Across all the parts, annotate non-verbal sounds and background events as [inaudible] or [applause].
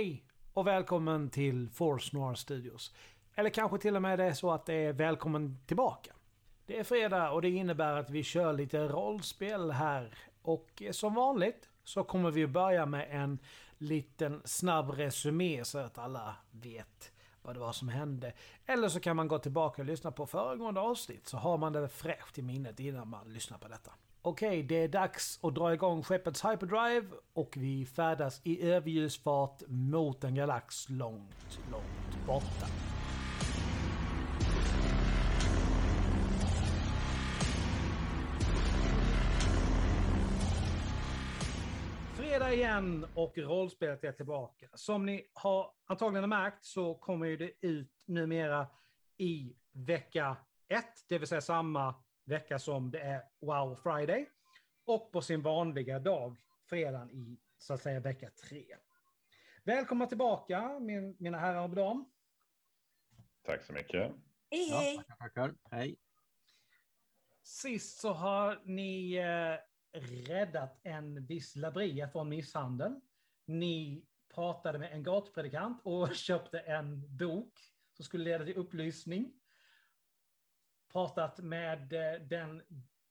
Hej och välkommen till Force Noir Studios. Eller kanske till och med det är så att det är välkommen tillbaka. Det är fredag och det innebär att vi kör lite rollspel här. Och eh, som vanligt så kommer vi börja med en liten snabb resumé så att alla vet vad det var som hände. Eller så kan man gå tillbaka och lyssna på föregående avsnitt så har man det fräscht i minnet innan man lyssnar på detta. Okej, det är dags att dra igång skeppets hyperdrive och vi färdas i överljusfart mot en galax långt, långt borta. Fredag igen och rollspelet är tillbaka. Som ni har antagligen märkt så kommer det ut numera i vecka ett, det vill säga samma vecka som det är Wow Friday. Och på sin vanliga dag, fredagen i så att säga vecka tre. Välkomna tillbaka min, mina herrar och dam. Tack så mycket. Hej, Ja, hej. tackar, tackar. Hej. Sist så har ni eh, räddat en viss Labria från misshandel. Ni pratade med en gatupredikant och [laughs] köpte en bok som skulle leda till upplysning. Pratat med eh, den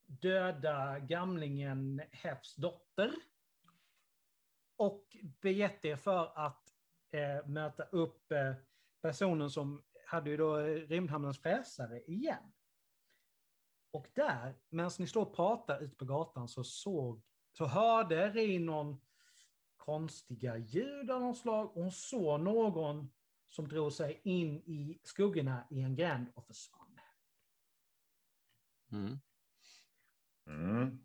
döda gamlingen Hefs dotter. Och begett er för att eh, möta upp eh, personen som hade ju då eh, Rymdhamnens fräsare igen. Och där, medan ni står och pratar ute på gatan så såg, så hörde Rinon konstiga ljud av något slag. Och hon såg någon som drog sig in i skuggorna i en gränd och försvann. Mm. Mm.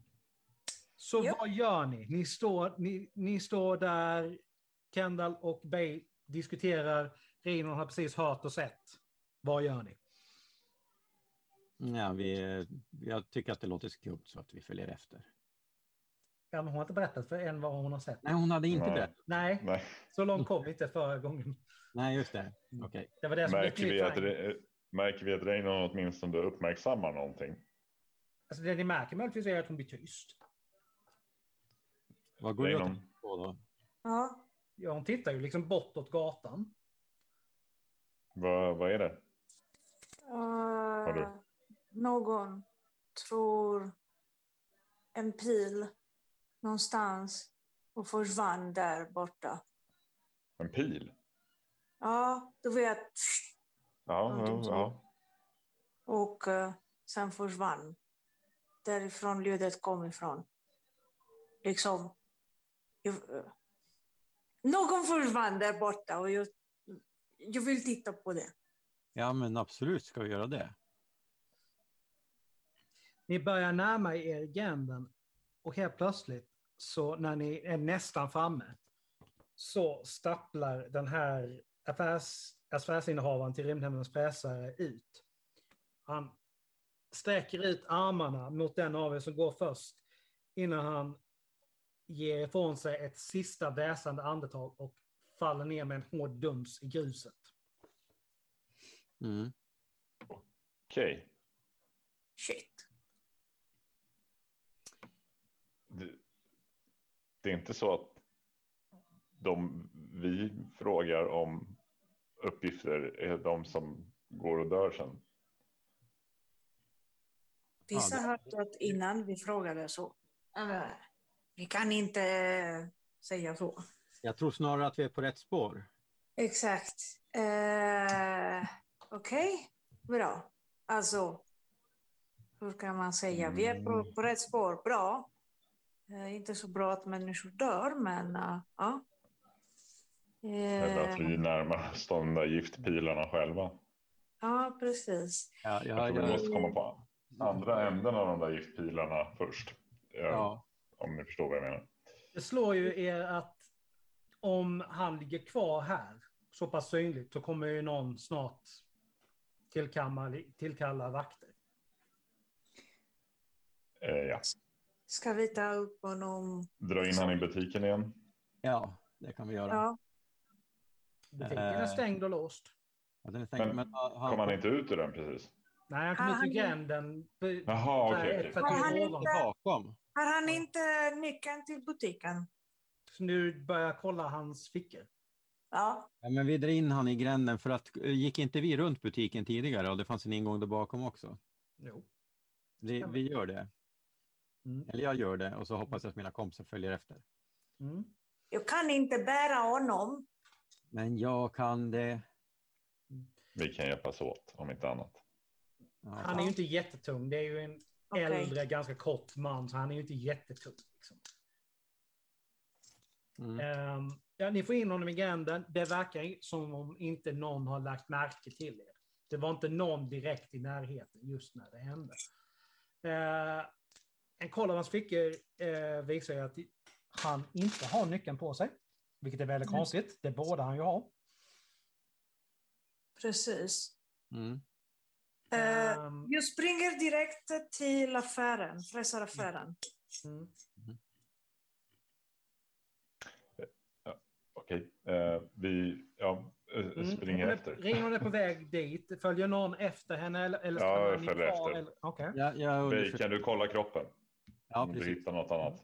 Så Ja. vad gör ni? Ni står, ni, ni står där, Kendall och Bay diskuterar. Rinon har precis hört och sett. Vad gör ni? Ja, vi, jag tycker att det låter skumt så att vi följer efter. Ja, men hon har inte berättat för en vad hon har sett. Nej, hon hade inte Nej. det. Nej, Nej. så långt kom vi inte förra gången. Nej, just det. Okej. Det var det som Märker, vi att märker vi att Reinon åtminstone uppmärksammar någonting? Alltså det ni märker möjligtvis är att hon blir tyst. Vad går Reinon, på då? Ja, Ja, hon tittar ju liksom bortåt gatan. vad, vad är det? du? eh, någon tror en pil någonstans och försvann där borta. En pil? Ja, du vet. Ja, ja, ja. Och eh, sen försvann. Därifrån ljudet kom ifrån. Liksom. jag- någon försvann där borta och jag, jag vill titta på det. Ja, men absolut ska vi göra det. Ni börjar närma er gränden och helt plötsligt så när ni är nästan framme så stapplar den här affärs, affärsinnehavaren till Rymdhemmens fräsare ut. Han sträcker ut armarna mot den av er som går först innan han ger ifrån sig ett sista väsande andetag och faller ner med en hård duns i gruset. Mm. Okej. Shit. Det, det är inte så att de vi frågar om uppgifter är de som går och dör sen. Vissa har hört innan vi frågade så. Uh, vi kan inte säga så. Jag tror snarare att vi är på rätt spår. Exakt. Uh, Okej, bra. Alltså, hur kan man säga? Vi är på, på rätt spår. Bra. Eh, inte så bra att människor dör, men eh, ja. Eller att Eh, vi närmar oss de där giftpilarna själva. ja, precis. Ja, Jag jag, tror vi jag, måste komma på andra änden av de där giftpilarna först. Ja. ja. Om ni förstår vad jag menar. Det slår ju er att om han ligger kvar här så pass synligt så kommer ju någon snart tillkalla, tillkalla vakter. Eh, ja. Ska vi ta upp honom? Dra in han i butiken igen. ja, det kan vi göra. Ja, Butiken är Eh. stängd och låst. Ja, den är stängd, Men men, han, Kom han inte ut ur den precis? Nej, han kom ut ur han- gränden. b- Jaha, okej. Han ovan. bakom. Har han inte nyckeln till butiken? Så nu börjar jag kolla hans fickor. Ja, Ja, men vi drar in han i gränden för att eh, gick inte vi runt butiken tidigare och det fanns en ingång där bakom också? Jo. Vi, Stämmer. vi gör det. Mm. Eller jag gör det och så hoppas jag att mina kompisar följer efter. Mm. jag kan inte bära honom. Men jag kan det. Vi kan hjälpas åt om inte annat. Ja, Han är ju inte jättetung. Det är ju en Okej. äldre, ganska kort man, så han är ju inte jättetung. Liksom. mm. Ehm, ja, ni får in honom i gränden. Det verkar som om inte någon har lagt märke till er. Det var inte någon direkt i närheten just när det hände. Eh, en koll av hans fickor eh, visar ju att han inte har nyckeln på sig. Vilket är väldigt Mm. konstigt. Det borde han ju ha. Precis. Mm. Eh, Ehm, jag springer direkt till affären, fräsaraffären. mm. Okej, eh, vi ja, eh, Mm. springer Hon är- efter. Ringen är på väg dit. Följer någon efter henne? Eller, eller Ja, jag följer kvar, efter. eller- Okej. Ja, jag Bey, kan du kolla kroppen? Ja, om du precis. hittar något annat.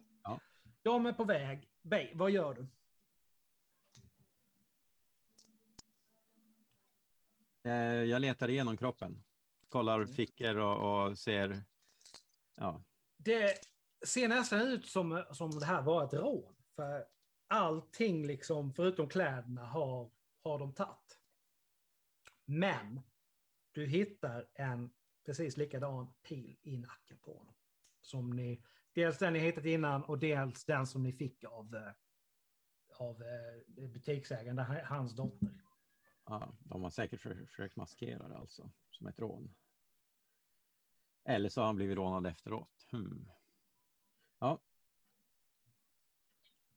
De är på väg. Bey, vad gör du? Jag letar igenom kroppen. Kollar Mm. fickor och, och ser. Ja, Det ser nästan ut som, som det här var ett rån. För allting, liksom, förutom kläderna, har, har de tagit. Men du hittar en precis likadan pil i nacken på honom. Som ni, dels den ni hittat innan och dels den som ni fick av, eh, av eh, butiksägaren, hans dotter. ja, de har säkert för, försökt maskera det alltså som ett rån. Eller så har han blivit rånad efteråt. Hmm.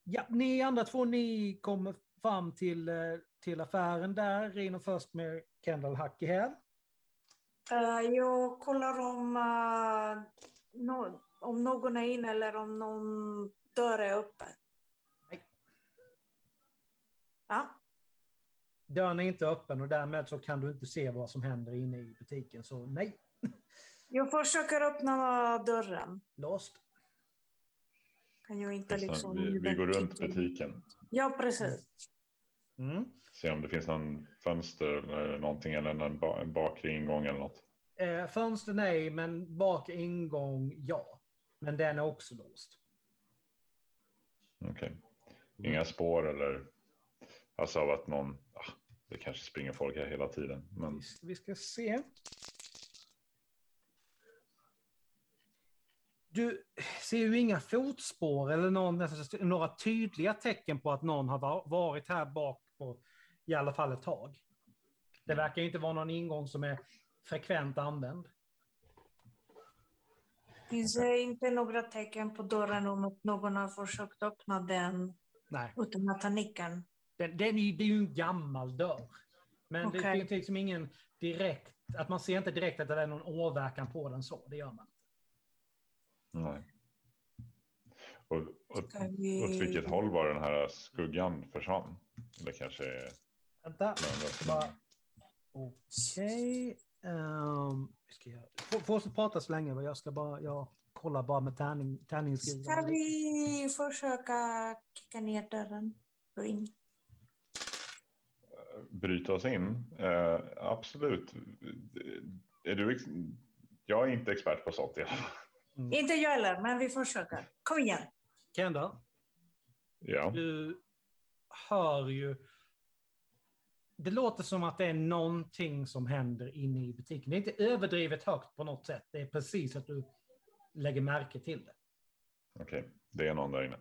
Ja, ni andra två, ni kommer fram till, eh, till affären där. Rino först med Kendall hack i häl. Eh, jag kollar om, eh, om någon är inne eller om någon dörr är öppen. Nej. Ja, Dörren är inte öppen och därmed så kan du inte se vad som händer inne i butiken. Så nej, [laughs] jag försöker öppna dörren. låst. Kan jag inte liksom... vi, vi går runt butiken. Ja, precis. Mm. Se om det finns någon fönster eller någonting eller en, ba, en bakre ingång eller något. Eh, fönster nej, men bak ingång ja. Men den är också låst. Okej. Inga spår eller alltså av att någon, ah, det kanske springer folk här hela tiden. Men vi ska se. Du ser ju inga fotspår eller någon, några tydliga tecken på att någon har va- varit här bak på i alla fall ett tag. Det verkar ju inte vara någon ingång som är frekvent använd. Finns det inte några tecken på dörren om att någon har försökt öppna den Nej, utan att ta nyckeln? den, den är, det är ju en gammal dörr. Men det Okej. finns liksom ingen direkt, att man ser inte direkt att det är någon åverkan på den så, det gör man. Nej. Och, och, Ska vi... åt vilket håll var den här skuggan försvann? Det kanske. Vänta, jag bara... Okej. ska Få- Få oss att prata så länge, jag ska bara, jag kollar bara med tärning, Ska vi försöka kicka ner dörren? Gå in. bryta oss in. Eh, absolut. Är du ex- jag är inte expert på sånt i alla fall. Mm. Inte jag heller, men vi försöker. Kom igen. Kendall, Ja. du hör ju... Det låter som att det är någonting som händer inne i butiken. Det är inte överdrivet högt på något sätt. Det är precis att du lägger märke till det. Okej, det är någon där inne.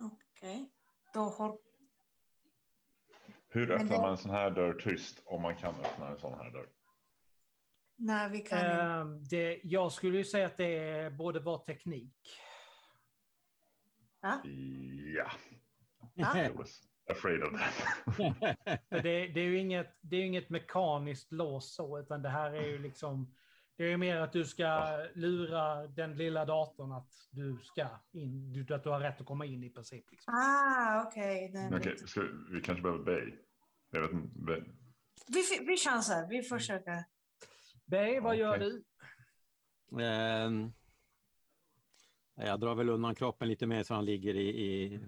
Okej. Då har... Hur öppnar det- man en sån här dörr tyst om man kan öppna en sån här dörr? Nej, vi kan. Ehm, det, jag skulle ju säga att det är både var teknik. Ja? Ja, afraid of that. Det, det är ju inget, det är inget mekaniskt lås så, utan det här är ju liksom... Det är ju mer att du ska lura den lilla datorn att du ska in, du- att du har rätt att komma in i princip. Liksom. Ah, okej. Okej, ska vi, vi kanske behöver Bay. Jag vet inte. Vi, vi chansar. Vi försöker. Bey, vad gör Okej. du? Ehm, jag drar väl undan kroppen lite mer så han ligger i, i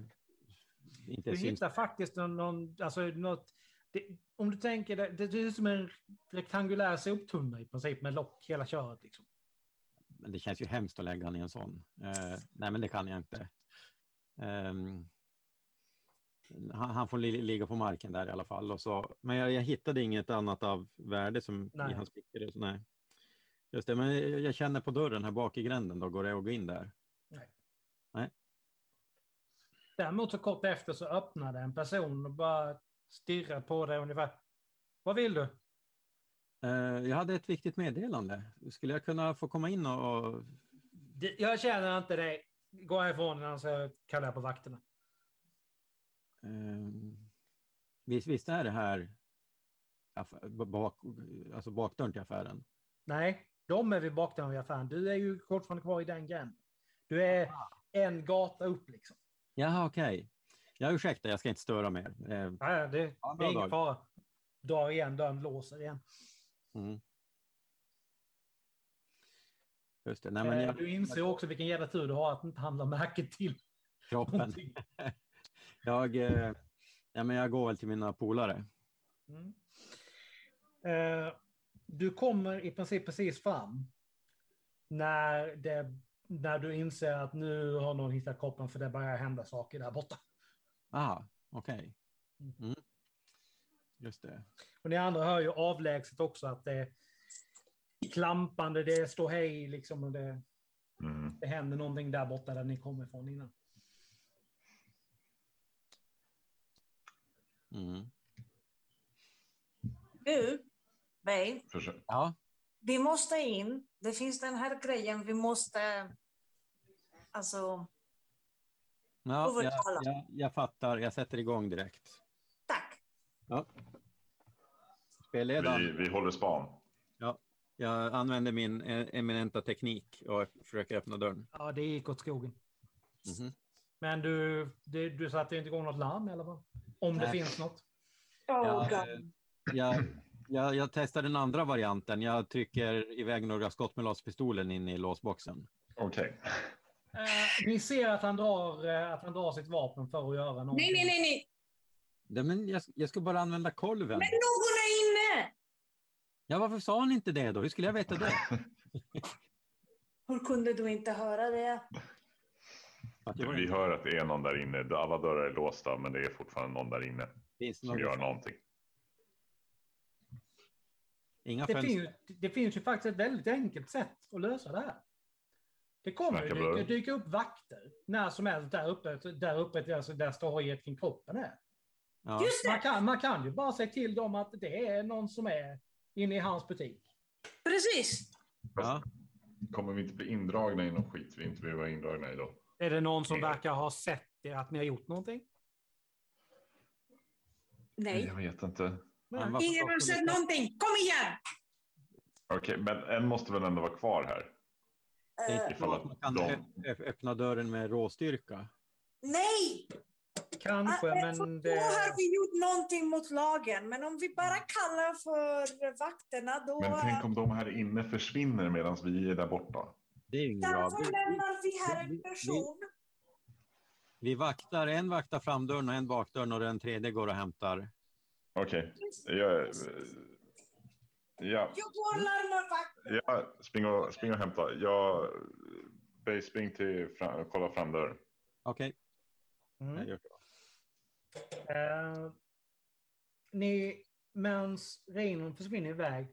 inte Du syns. hittar faktiskt någon, alltså något, det, om du tänker det, det är som en rektangulär soptunna i princip med lock hela köret. Liksom. Men det känns ju hemskt att lägga han i en sån. Eh, nej, men det kan jag inte. Ehm, han, han får li, ligga på marken där i alla fall. Och så, men jag, jag hittade inget annat av värde som Nej. i hans fickor. Nej. Just det, men jag, känner på dörren här bak i gränden. Då går det att gå in där. Däremot så kort efter så öppnade en person och bara stirrade på dig ungefär. Vad vill du? Eh, jag hade ett viktigt meddelande. Skulle jag kunna få komma in och... och Det- Jag känner inte dig. Gå härifrån innan så kallar jag på vakterna. Ehm, visst, visst är det här bak, alltså bakdörren till affären? Nej, de är vid bakdörren vid affären. Du är ju fortfarande kvar i den gränden. Du är en gata upp liksom. Jaha, okej. Ja, ursäkta, jag ska inte störa mer. Eh, Nej, det, Ja, det är ingen dag. fara. Drar igen dörren, låser igen. mm. Just det, nej men Eh, jag, Du inser också vilken jävla tur du har att inte handla märke till kroppen. [laughs] Jag, eh, ja, men jag går väl till mina polare. Mm. Eh, du kommer i princip precis fram när, det, när du inser att nu har någon hittat kroppen för det börjar hända saker där borta. Ah, okej. Mm. Just det. Och ni andra hör ju avlägset också att det är klampande, det står hej liksom och det, Mm. det händer någonting där borta där ni kommer ifrån innan. Mm. Du, Försök. Ja, vi måste in. Det finns den här grejen vi måste... Alltså, ja jag, Övertala. jag, jag fattar. Jag sätter igång direkt. tack. Ja. Spelledaren. Vi, vi håller span. Jag använder min eh, eminenta teknik och försöker öppna dörren. Ja, det gick åt skogen. Mhm. Men du, du, du satte inte igång något larm i alla fall? Om det Nej. finns något? Oh, Ja, God. Jag, jag, jag testar den andra varianten. Jag trycker iväg några skott med laserpistolen in i låsboxen. Okej. Eh, ni ser att han, drar, eh, att han drar sitt vapen för att göra någonting. Nej, nej, nej, nej. Nej, men jag, jag ska bara använda kolven. Men någon är inne! Ja, varför sa han inte det då? Hur skulle jag veta det? [laughs] Hur kunde du inte höra det? Vi hör att det är någon där inne. Alla dörrar är låsta, men det är fortfarande någon där inne finns som gör någonting. Inga Det fönster. finns, det finns ju faktiskt ett väldigt enkelt sätt att lösa det här. Det kommer ju dyka, dyka upp vakter när som helst där uppe, där uppe alltså där stojet kring kroppen är. Ja. Just det! Man kan, man kan ju bara säga till dem att det är någon som är inne i hans butik. Precis. Ja. Kommer vi inte bli indragna i någon skit vi inte behöver vara indragna i då? Är det någon som Nej. verkar ha sett det, att ni har gjort någonting? Nej. Jag vet inte. Men Ingen har sett någonting. Kom igen! Okej, men en måste väl ändå vara kvar här? Eh, så att man kan de- öppna dörren med råstyrka. nej! Kanske, Eh, men för det... Då har vi gjort någonting mot lagen. Men om vi bara kallar för vakterna, då... Men tänk om de här inne försvinner medan vi är där borta. Det är ju inget bra. Därför Vi, lämnar vi här en person. vi vaktar, en vaktar framdörren och en bakdörren och den tredje går och hämtar. Okej, jag, ja, Jag går och spring och hämta. Jag spring till fram, kolla fram dörren. Okej, Mm. gör så. Eh, ni, medan Reinon försvinner iväg,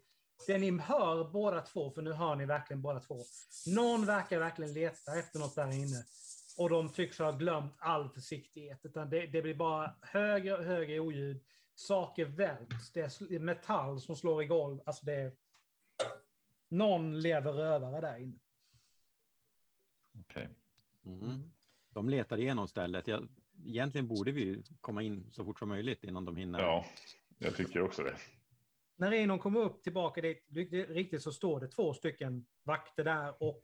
det ni hör båda två, för nu hör ni verkligen båda två, någon verkar verkligen leta efter något där inne. Och de tycks ha glömt all försiktighet, utan det, det blir bara högre och högre oljud. Saker välts, det är metall som slår i golv. Alltså det är... Någon lever rövare där inne. Okej. Mhm. De letar igenom stället. Jag, egentligen borde vi komma in så fort som möjligt innan de hinner. Ja, jag tycker också det. När Reinon kommer upp tillbaka dit, riktigt- så står det två stycken vakter där och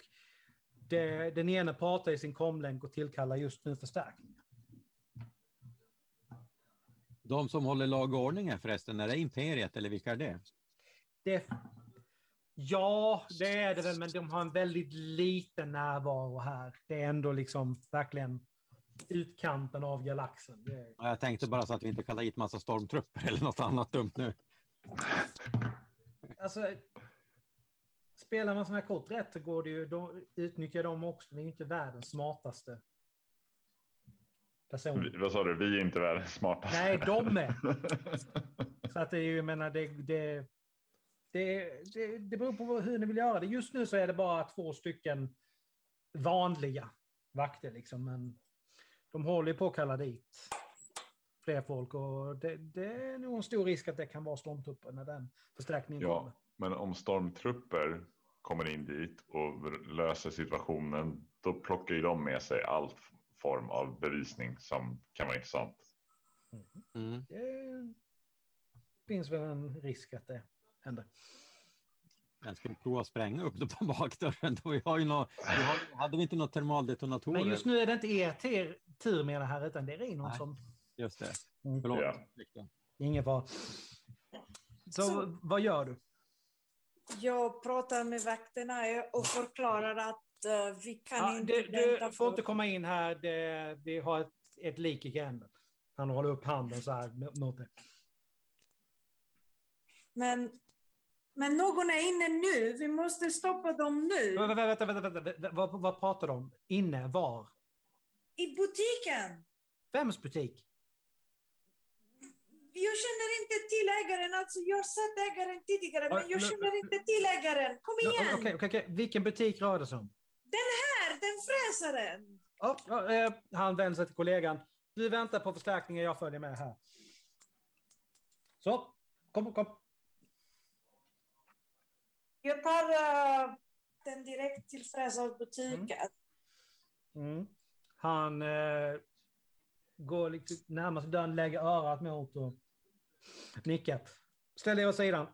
det, den ena pratar i sin komlänk och tillkallar just nu förstärkning. De som håller lag och ordning här förresten, är det Imperiet eller vilka är det? Det, ja, det är det väl, men de har en väldigt liten närvaro här. Det är ändå liksom verkligen utkanten av galaxen. Ja, Jag tänkte bara så att vi inte kallar hit massa stormtrupper eller något annat dumt nu. Alltså, spelar man sådana här kort rätt så går det ju, de, utnyttjar de också. Det är ju inte världens smartaste person. Vi, vad sa du? Vi är inte världens smartaste. Nej, de är. [laughs] Så att det är ju, jag menar, det, det, det, det, det beror på hur ni vill göra det. Just nu så är det bara två stycken vanliga vakter liksom, men de håller ju på att kalla dit fler folk och det, det är nog en stor risk att det kan vara stormtrupper när den förstärkningen kommer. Ja, men om stormtrupper kommer in dit och löser situationen, då plockar ju de med sig all form av bevisning som kan vara intressant. Mm. Det finns väl en risk att det händer. Men ska vi prova att spränga upp det på bakdörren? Vi har ju nå, vi har, hade vi inte några termaldetonatorer? Men just nu är det inte er tur, med det här, utan det är Nej. som... Just det. Mm. Förlåt. Ja. Ingen fara. Så, Så- vad gör du? Jag pratar med vakterna och förklarar att eh, vi kan Ja, inte du, du vänta får för- inte komma in här. Det, vi har ett, ett lik i gränden. Han håller upp handen så här mot- det. Men, men någon är inne nu. Vi måste stoppa dem nu. Vänta, vänta, vänta, vänta, vänta. Vad, vad pratar de om? Inne? Var? I butiken. Vems butik? Jag känner inte till ägaren. Alltså, jag har sett ägaren tidigare, men jag känner inte till ägaren. Kom igen! Okej, okej, okej. Vilken butik rör det sig om? Här, den fräsaren! Ja, ja, eh, han vänder sig till kollegan. Du väntar på förstärkningen, jag följer med här. Så, kom, kom. Jag tar eh, den direkt till fräsarbutiken. Mm. Han eh, går liksom närmast dörren, lägger örat mot och nickar. Ställ dig åt sidan.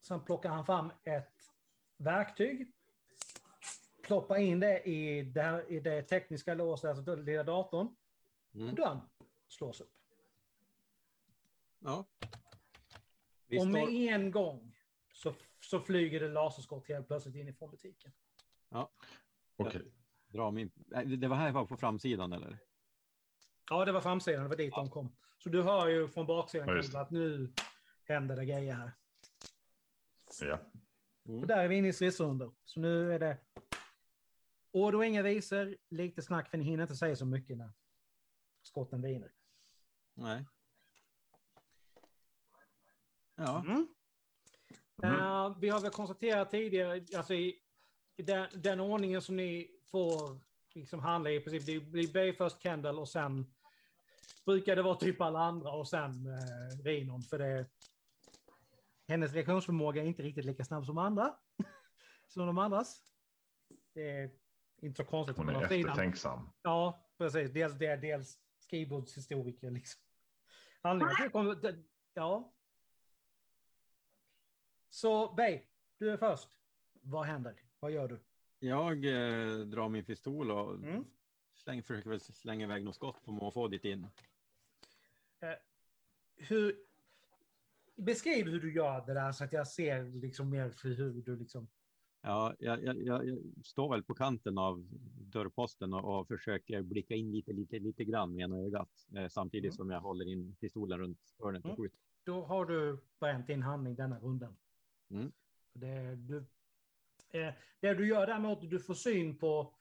Sen plockar han fram ett verktyg. Ploppar in det i det, i det tekniska låset, alltså lilla datorn. Och Mm. dörren slås upp. Ja. Vi och med står, en gång så, så flyger det laserskott helt plötsligt inifrån butiken. Okej. drar min, nej, det var här var på framsidan eller? Ja, det var framsidan, det var dit de kom. Så du hör ju från baksidan Ja, att nu händer det grejer här. Ja. Och där är vi inne i stridsrundor. Så nu är det och inga visor, lite snack, för ni hinner inte säga så mycket när skotten viner. Nej. Ja. Mm. Mm. Eh, vi har väl konstaterat tidigare, alltså i, i den, den ordningen som ni får liksom handla i princip, det blir Bay först Kendall och sen brukar det vara typ alla andra och sen eh, Rinon, för det hennes reaktionsförmåga är inte riktigt lika snabb som andra. [laughs] som de andras. Det är inte så konstigt. Hon är andra sidan. eftertänksam. Ja, precis. Dels det, dels skrivbordshistoriker. Liksom. Anledningen till kom- Ja. Så, Bay, du är först. Vad händer? Vad gör du? Jag eh, drar min pistol och Mm. Släng, försöker väl slänga iväg något skott på måfå dit in. Hur... Beskriv hur du gör det där så att jag ser liksom mer för hur du liksom... Ja, jag, jag, jag, jag står väl på kanten av dörrposten och, och försöker blicka in lite, lite, lite grann med ena ögat eh, samtidigt Mm. som jag håller in pistolen runt hörnet och Mm. skjuter. Då har du bränt din handling denna rundan. Mm. Det, du, eh, det du gör däremot, du får syn på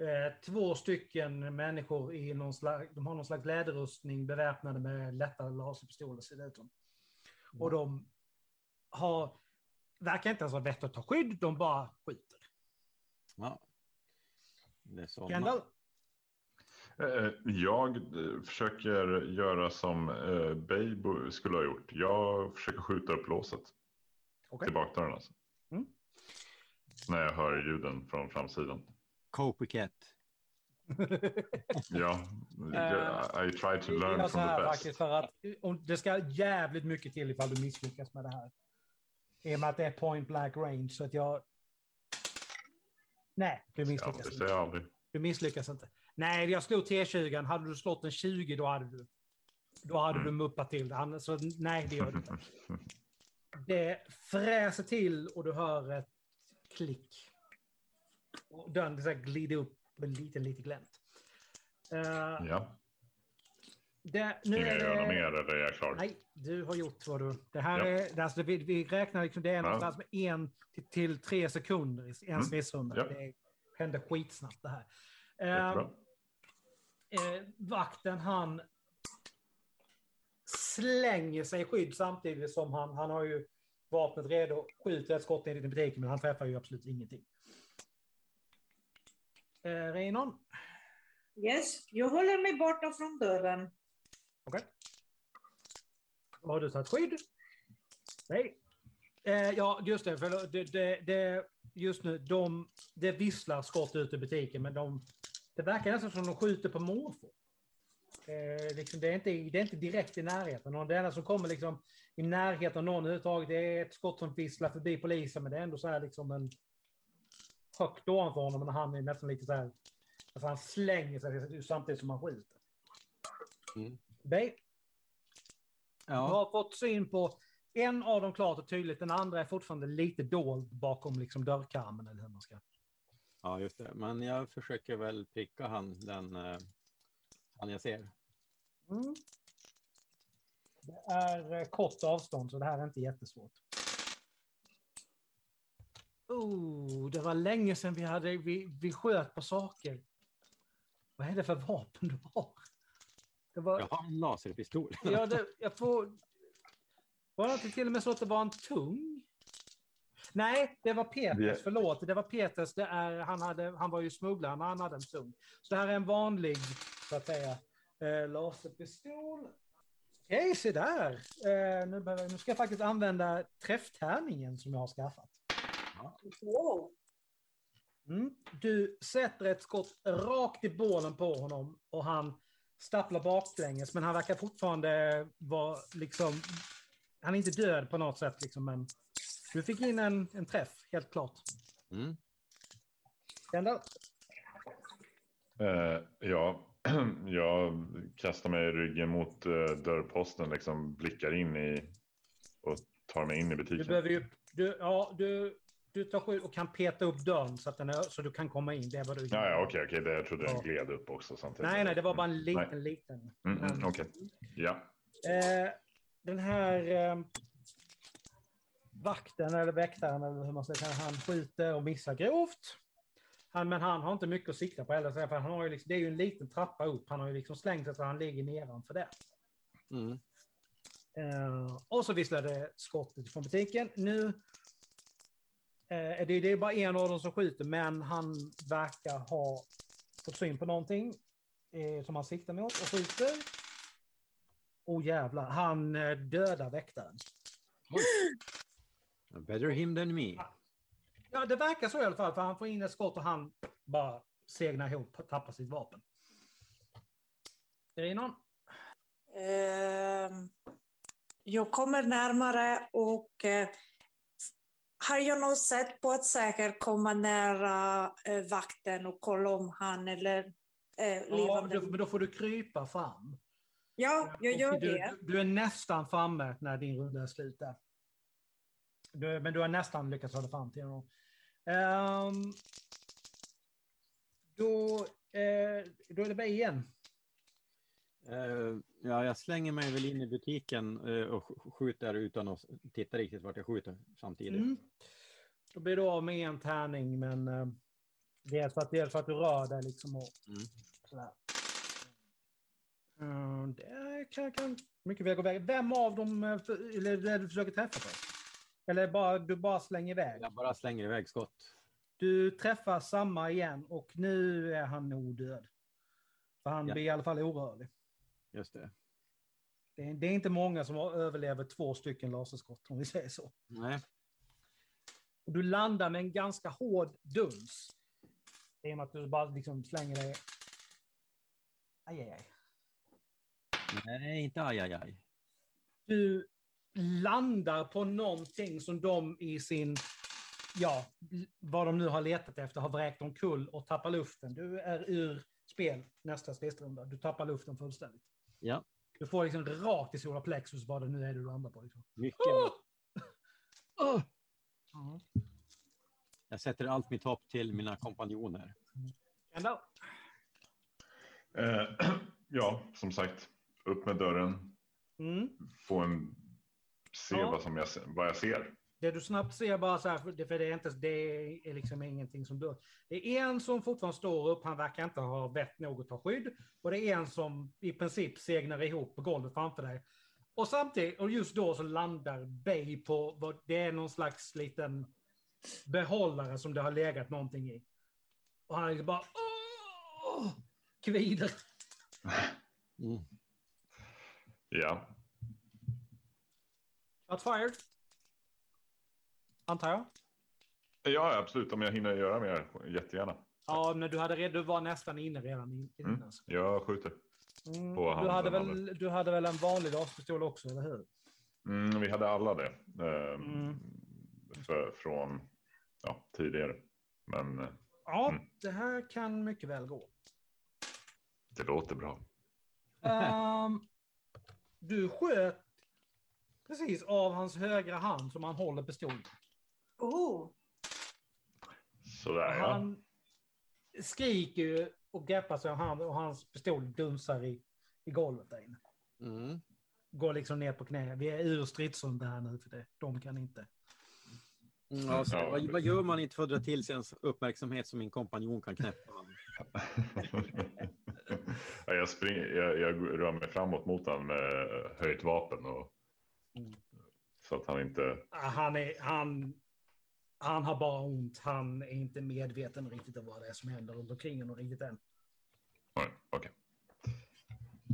eh, två stycken människor i någon slags, de har någon slags läderrustning beväpnade med lätta laserpistoler ser det ut som. Och de har, verkar inte ens ha vett att ta skydd, de bara skjuter. Ja. Det är så Kendall? Eh, Jag eh, försöker göra som eh, Babe skulle ha gjort. Jag försöker skjuta upp låset Okej. till bakdörren. Alltså. Mm. När jag hör ljuden från framsidan. Copycat. [laughs] Ja, [laughs] jag- I try to learn from the best. faktiskt för att det ska jävligt mycket till ifall du misslyckas med det här. I och med att det är point blank range så att jag... Nej, du Ja, misslyckas det inte. aldrig. Du misslyckas inte. Nej, jag slog T20. Hade du slått en 20 då hade du... Då hade Mm. du muppat till det. Så nej, det gör du inte. [laughs] Det fräser till och du hör ett klick. Och dörren så glider upp en liten, liten glänt. Eh, Ja. det, Ska nu jag är göra något mer eller är jag klar? Nej, du har gjort vad du... Det här Ja. är... Alltså, vi, vi räknar liksom, det är Ja. någonstans med en till, till tre sekunder i en Mm. stridsrunda. Ja. Det händer skitsnabbt det här. Jättebra. eh, vakten han slänger sig i skydd samtidigt som han, han har ju vapnet redo, skjuter ett skott in i butiken men han träffar ju absolut ingenting. Eh, Reinon, Yes, jag håller mig borta från dörren. vad har du tagit skydd? Nej. Eh, ja, just det, för det, det, det, just nu, de, det visslar skott ut ur butiken men de, det verkar nästan som de skjuter på måfå. Eh, liksom, det, är inte, det är inte direkt i närheten. Och det enda som kommer liksom, i närheten av någon överhuvudtaget det är ett skott som visslar förbi polisen, men det är ändå så här liksom en högt ovanför honom, men han är nästan lite så här, alltså han slänger sig samtidigt som han skjuter. Mm. Bay, du Ja, har fått syn på en av dem klart och tydligt, den andra är fortfarande lite dold bakom liksom dörrkarmen eller hur man ska. ja, just det. Men jag försöker väl pricka han, den eh, han jag ser. Mm. Det är eh, kort avstånd så det här är inte jättesvårt. Oh, det var länge sedan vi, hade, vi, vi sköt på saker. Vad är det för vapen du har? Det var, Jag har en laserpistol. ja, det, jag får... Var det inte till och med så att det var en tung? Nej, det var Peters, Det- förlåt. Det var Peters, det är, han, hade, han var ju smugglare, men han hade en tung. Så det här är en vanlig, så att säga, eh, laserpistol. Okej, se där. Eh, nu, behöver, nu ska jag faktiskt använda träfftärningen som jag har skaffat. Wow. Mm. Du sätter ett skott rakt i bålen på honom och han stapplar baklänges, men han verkar fortfarande vara liksom... Han är inte död på något sätt, liksom, men du fick in en, en träff, helt klart. Mm. Eh, ja, [clears throat] jag kastar mig i ryggen mot eh, dörrposten, liksom blickar in i och tar mig in i Du butiken. behöver ju... Du, ja, du, du tar skydd och kan peta upp dörren så, att den är, så du kan komma in. Det är vad du Ja, ja okej, okej, det jag trodde Ja. den gled upp också samtidigt. Nej, nej, det var bara en liten, Nej. liten. Mm, mm, okej, ja. Eh, den här eh, vakten eller väktaren eller hur man ska säga, han skjuter och missar grovt. Han, men han har inte mycket att sikta på heller, för han har ju liksom, det är ju en liten trappa upp. Han har ju liksom slängt sig så han ligger nedanför det. Mm. Eh, och så visslar det skottet från butiken. Nu eh, det, det är bara en av dem som skjuter, men han verkar ha fått syn på någonting eh, som han siktar mot och skjuter. Oh jävlar, han eh, dödar väktaren. Better him than me. Ja, det verkar så i alla fall, för han får in ett skott och han bara segnar ihop och tappar sitt vapen. Är det någon? Ehm, jag kommer närmare och eh, har jag något sätt på att säkert komma nära eh, vakten och kolla om han eller eh, Ja, levande. då, men då får du krypa fram. Ja, jag gör Och du, det. Du, du är nästan framme när din runda är slut där. Du, men du har nästan lyckats hålla fram till honom. Ehm, då, eh, då är det mig igen. Eh, ja, jag slänger mig väl in i butiken eh, och sk- skjuter utan att titta riktigt vart jag skjuter samtidigt. Mm. Då blir du av med en tärning, men eh, dels, för att, dels för att du rör dig liksom och Mm. sådär. Det kan, kan mycket väl gå iväg. Vem av dem eller, du försöker träffa på? Eller bara, du bara slänger iväg? Jag bara slänger iväg skott. Du träffar samma igen och nu är han nog död. För han Ja. blir i alla fall orörlig. Just det. Det är, det är inte många som har- överlever två stycken laserskott, om vi säger så. Nej. Och du landar med en ganska hård duns. I och med att du bara liksom slänger dig... Aj, aj, aj. Nej, inte aj, aj, aj. Du landar på någonting som de i sin... Ja, vad de nu har letat efter har vräkt omkull och tappar luften. Du är ur spel nästa stridsrunda. Du tappar luften fullständigt. Ja, Du får liksom rakt i solar plexus vad det nu är du landar på. Liksom. mycket. Åh! Jag sätter allt mitt hopp till mina kompanjoner. Ändå. Eh, [clears throat] ja, som sagt, upp med dörren, Mm. få en, se Ja. vad, som jag, vad jag ser. Det du snabbt ser bara så här, för det, för det är inte, det är liksom ingenting som dör. Det är en som fortfarande står upp, han verkar inte ha vett nog att ta skydd. Och det är en som i princip segnar ihop på golvet framför dig. Och samtidigt, och just då så landar Bay på, vad, det är någon slags liten behållare som det har legat någonting i. Och han är bara åh, kvider. Mm. Ja, Shots fired. Antar jag. ja absolut. Om jag hinner göra mer, jättegärna. Ja, men du, hade, red- du var nästan inne redan innan. Mm. Jag skjuter. Mm, På du, handen, hade handen. väl, du hade väl en vanlig gaspistol också, eller hur? Mm, vi hade alla det. Eh, Mm. för, från ja, tidigare. Men eh, Ja, Mm. det här kan mycket väl gå. det låter bra. Ehm, du sköt precis av hans högra hand som han håller pistolen. Oh, Sådär ja. Han skriker ju och greppar sig om hand och hans pistol dunsar i, i golvet där inne. Mm. Går liksom ner på knä. Vi är ur stridsrunda här nu för det. De kan inte. Mm, ja, så, Ja. vad, vad gör man inte för att dra till sig ens uppmärksamhet som min kompanjon kan knäppa? [laughs] ja, jag, springer, jag, jag rör mig framåt mot honom med höjt vapen. Och, Mm. så att han inte... Han, är, han, han har bara ont. Han är inte medveten riktigt om vad det är som händer runt omkring honom riktigt än. Okej.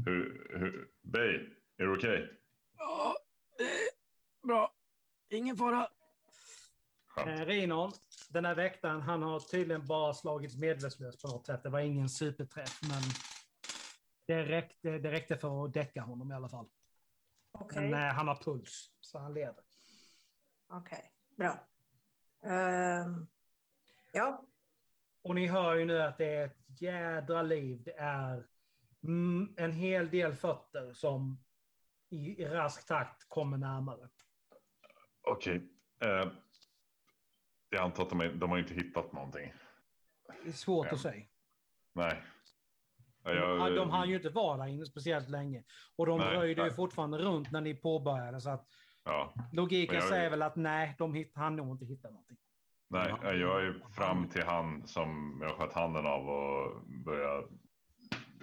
Hur, hur, Bay, är du okej? Ja, det är bra. Ingen fara. Eh, Rinon, den här väktaren, han har tydligen bara slagits medvetslös på något sätt. Det var ingen superträff, men det räckte, det räckte för att däcka honom i alla fall. okej. Men eh, han har puls, så han lever. Okej, bra. Ehm, ja, Och ni hör ju nu att det är ett jädra liv. Det är mm, en hel del fötter som i, i rask takt kommer närmare. Okej. Eh, jag antar att de, är, de har inte hittat någonting. Det är svårt Ja. att säga. Nej. Ja, Ja, jag, de hann ju inte vara där inne speciellt länge. Och de Nej, dröjde ju nej. fortfarande runt när ni påbörjade. Så att Ja, logiken jag- säger väl att nej, de hitt, han nog inte hitta någonting. nej, Ja. jag är fram till han som jag sköt handen av och börjar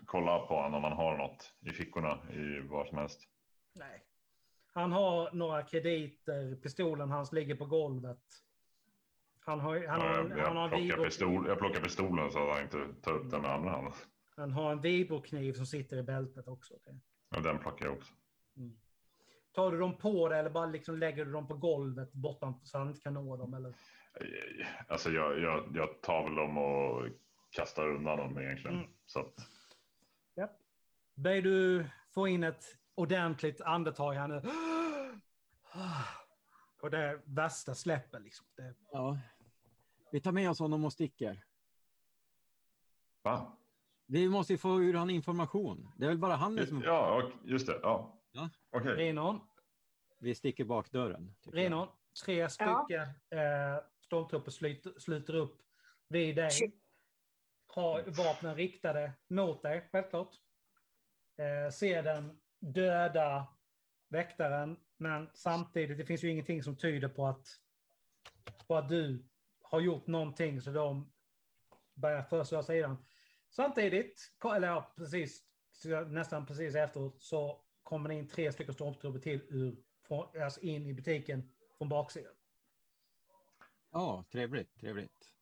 kolla på honom om han har något i fickorna i vad som helst. Nej. Han har några krediter, pistolen hans ligger på golvet. Han har, han har, Ja, en- jag, han har, jag, en plockar pistol, jag plockar pistolen så att han inte tar upp den med andra handen. han har en vibrokniv som sitter i bältet också. Och den plockar jag också. Mm. Tar du dem på dig eller bara liksom lägger du dem på golvet bortom så han inte kan nå dem? Eller? Alltså jag, jag, jag tar väl dem och kastar undan dem egentligen. Mm. Så att, Ber du få in ett ordentligt andetag här nu. Och det värsta släpper liksom. Det, Ja. Vi tar med oss honom och sticker. va? Vi måste ju få ur han information. Det är väl bara han som... Ja, och- just det. Ja. Ja. Okej. Renon, Vi sticker bak dörren. Renon, tre stycken eh, stormtrupper sluter, sluter upp vid dig. Har vapnen riktade mot dig, självklart. Eh, ser den döda väktaren, men samtidigt, det finns ju ingenting som tyder på att, på att du har gjort någonting så de börjar försvara sidan. Samtidigt, eller ja, precis, nästan precis efteråt, så kommer det in tre stycken stormtrupper till ur, från, alltså in i butiken från baksidan. Ja, trevligt, trevligt.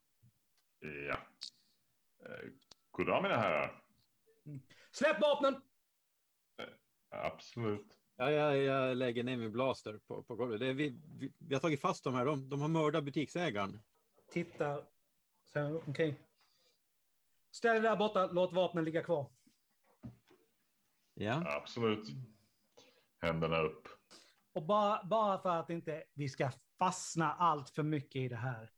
Ja. Eh, God dag mina herrar. Släpp vapnen! Absolut. Ja, jag, jag lägger ner min blaster på, på golvet. Det är, vi, vi, vi har tagit fast dem här. De, de har mördat butiksägaren. Tittar sen omkring. Ställ dig där borta, låt vapnen ligga kvar. Ja. Absolut. Händerna upp. Och bara, bara för att inte vi ska fastna allt för mycket i det här.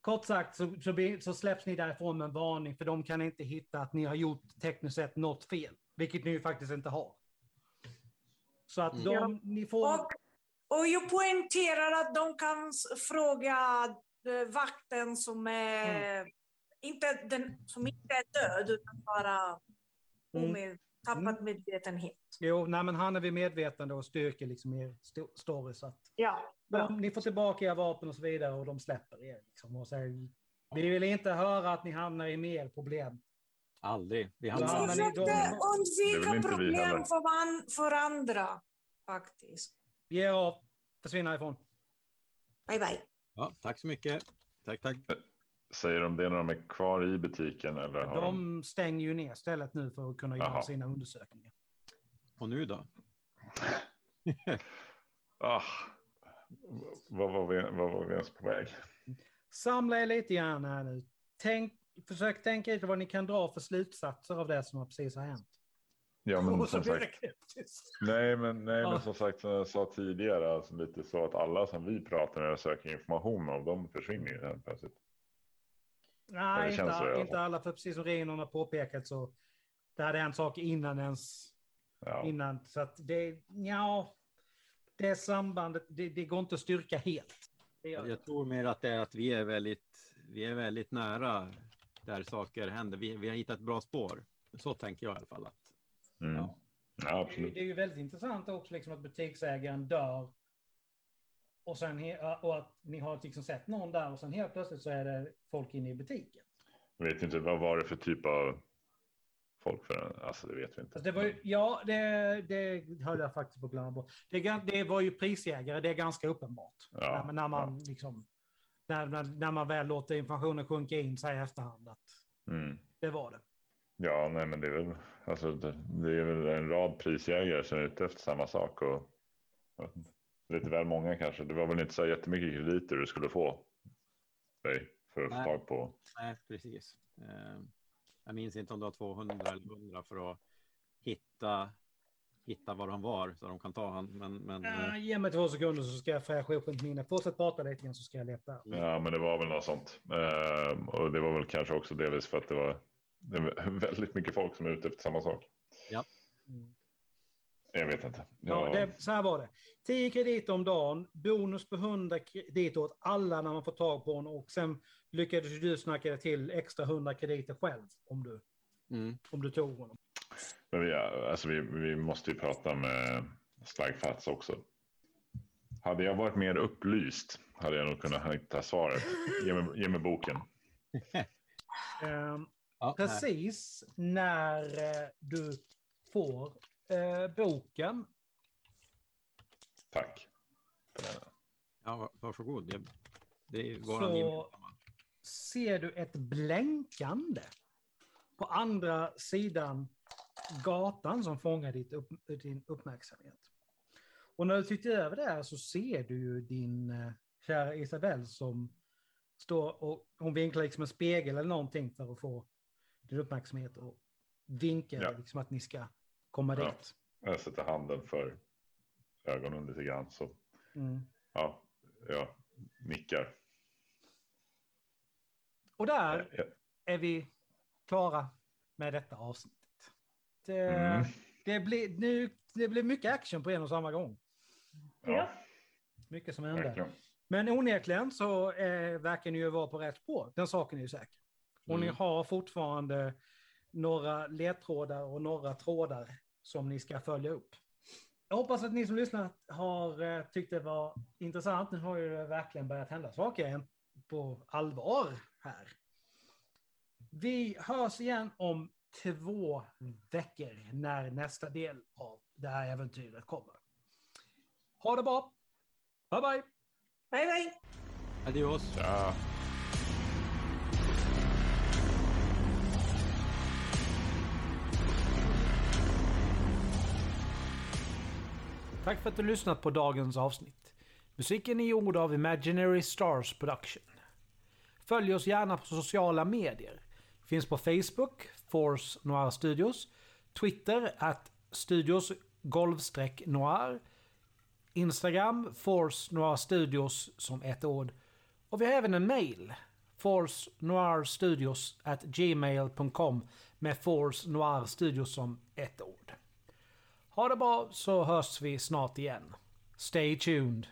Kort sagt så, så, så släpps ni därifrån med en varning för de kan inte hitta att ni har gjort tekniskt sett något fel. Vilket ni ju faktiskt inte har. Så att Mm. de, Ja. ni får... och, och jag poängterar att de kan fråga eh, vakten som är inte den som inte är död utan bara Mm. Tappat medvetenhet. Jo, nej, men han är vid medvetande och styrker liksom er sto- story. Så att Ja, de, ni får tillbaka era vapen och så vidare och de släpper er. Liksom, och säger, vi vill inte höra att ni hamnar i mer problem. Aldrig. Vi Ja, Vi hamnar... ni- försökte de- undvika inte vi problem för, van, för andra, faktiskt. Ge er av, försvinna ifrån. Bye, bye. Ja, tack så mycket. Tack, tack. Säger de det när de är kvar i butiken eller har de... De stänger ju ner stället nu för att kunna göra Jaha. sina undersökningar. Och nu då? [laughs] Ah, vad, var vi, vad var vi ens på väg? Samla er lite grann här nu. Tänk, försök tänka lite vad ni kan dra för slutsatser av det som har precis har hänt. Ja, men som sagt, nej, men, nej, men som sagt, som jag sa tidigare, alltså lite så att alla som vi pratar med och söker information om, de försvinner ju helt plötsligt. Nej, inte, alla inte alla. För precis som Renon har påpekat så det hade hänt saker innan ens Ja. innan. Så att det, ja, det sambandet, det, det går inte att styrka helt. Jag tror mer att det är att vi är väldigt, vi är väldigt nära där saker händer. Vi, vi har hittat bra spår. Så tänker jag i alla fall. Att, Mm. Ja. ja, Det är ju- absolut. det är ju väldigt intressant också liksom att butiksägaren dör. Och, sen, och att ni har liksom sett någon där och sen helt plötsligt så är det folk inne i butiken. Jag vet inte, vad var det för typ av folk för? Alltså det vet vi inte. Alltså det ju, ja, det, det höll jag faktiskt på att glömma bort. Det, det var ju prisjägare, det är ganska uppenbart. Ja, när, när man liksom, när, när, när man väl låter informationen sjunka in sig i efterhand att Mm. det var det. Ja, nej, men det är väl, alltså, det, det är väl en rad prisjägare som är ute efter samma sak och inte, lite väl många kanske. Det var väl inte så jättemycket krediter du skulle få dig för att få Nej. tag på. nej, precis. Eh, jag minns inte om det var 200 eller 100 för att hitta, hitta var de var så de kan ta han. Men, men Uh, eh, ge mig två sekunder så ska jag fräscha upp mitt minne. Fortsätt prata lite grann så ska jag leta. Ja, men det var väl något sånt. Ehm, och det var väl kanske också delvis för att det var, det var [laughs] väldigt mycket folk som är ute efter samma sak. Mm. Jag vet inte. Ja, Ja, det, så här var det. 10 krediter om dagen, bonus på 100 krediter åt alla när man får tag på honom och sen lyckades du snacka till extra 100 krediter själv om du, mm, om du tog honom. Men vi, alltså vi, vi måste ju prata med Slagfats också. Hade jag varit mer upplyst hade jag nog kunnat hitta svaret. Ge mig, ge mig boken. Ja, nej. precis när eh, du får eh, boken Tack. Ja, va- varsågod. Det, det är våran Så- ser du ett blänkande på andra sidan gatan som fångar ditt upp, din uppmärksamhet. Och när du tittar över det här så ser du ju din eh, kära Isabelle som står och hon vinklar liksom en spegel eller någonting för att få din uppmärksamhet och vinkar Ja. liksom att ni ska komma Ja. dit. Jag sätter handen för ögonen lite grann. Så Mm. ja, jag nickar. Och där Ja, är vi klara med detta avsnittet. Det, Mm. det, blir, nu, det blir mycket action på en och samma gång. ja, Mycket som händer. Men onekligen så eh, verkar ni ju vara på rätt spår. Den saken är ju säker. Och ni Mm. har fortfarande några ledtrådar och några trådar som ni ska följa upp. Jag hoppas att ni som lyssnar har eh, tyckt det var intressant. Nu har ju det verkligen börjat hända saker på allvar här. Vi hörs igen om två veckor när nästa del av det här äventyret kommer. Ha det bra! Bye bye! Bye, bye. Adios. Ja. Tack för att du lyssnat på dagens avsnitt. Musiken är gjord av Imaginary Stars Production. Följ oss gärna på sociala medier. Finns på Facebook, Force Noir Studios, Twitter, at Studios golvstreck Noir, Instagram, Force Noir Studios som ett ord. Och vi har även en mail, Force Noir Studios at gmail.com med Force Noir Studios som ett ord. Ha det bra så hörs vi snart igen. Stay tuned!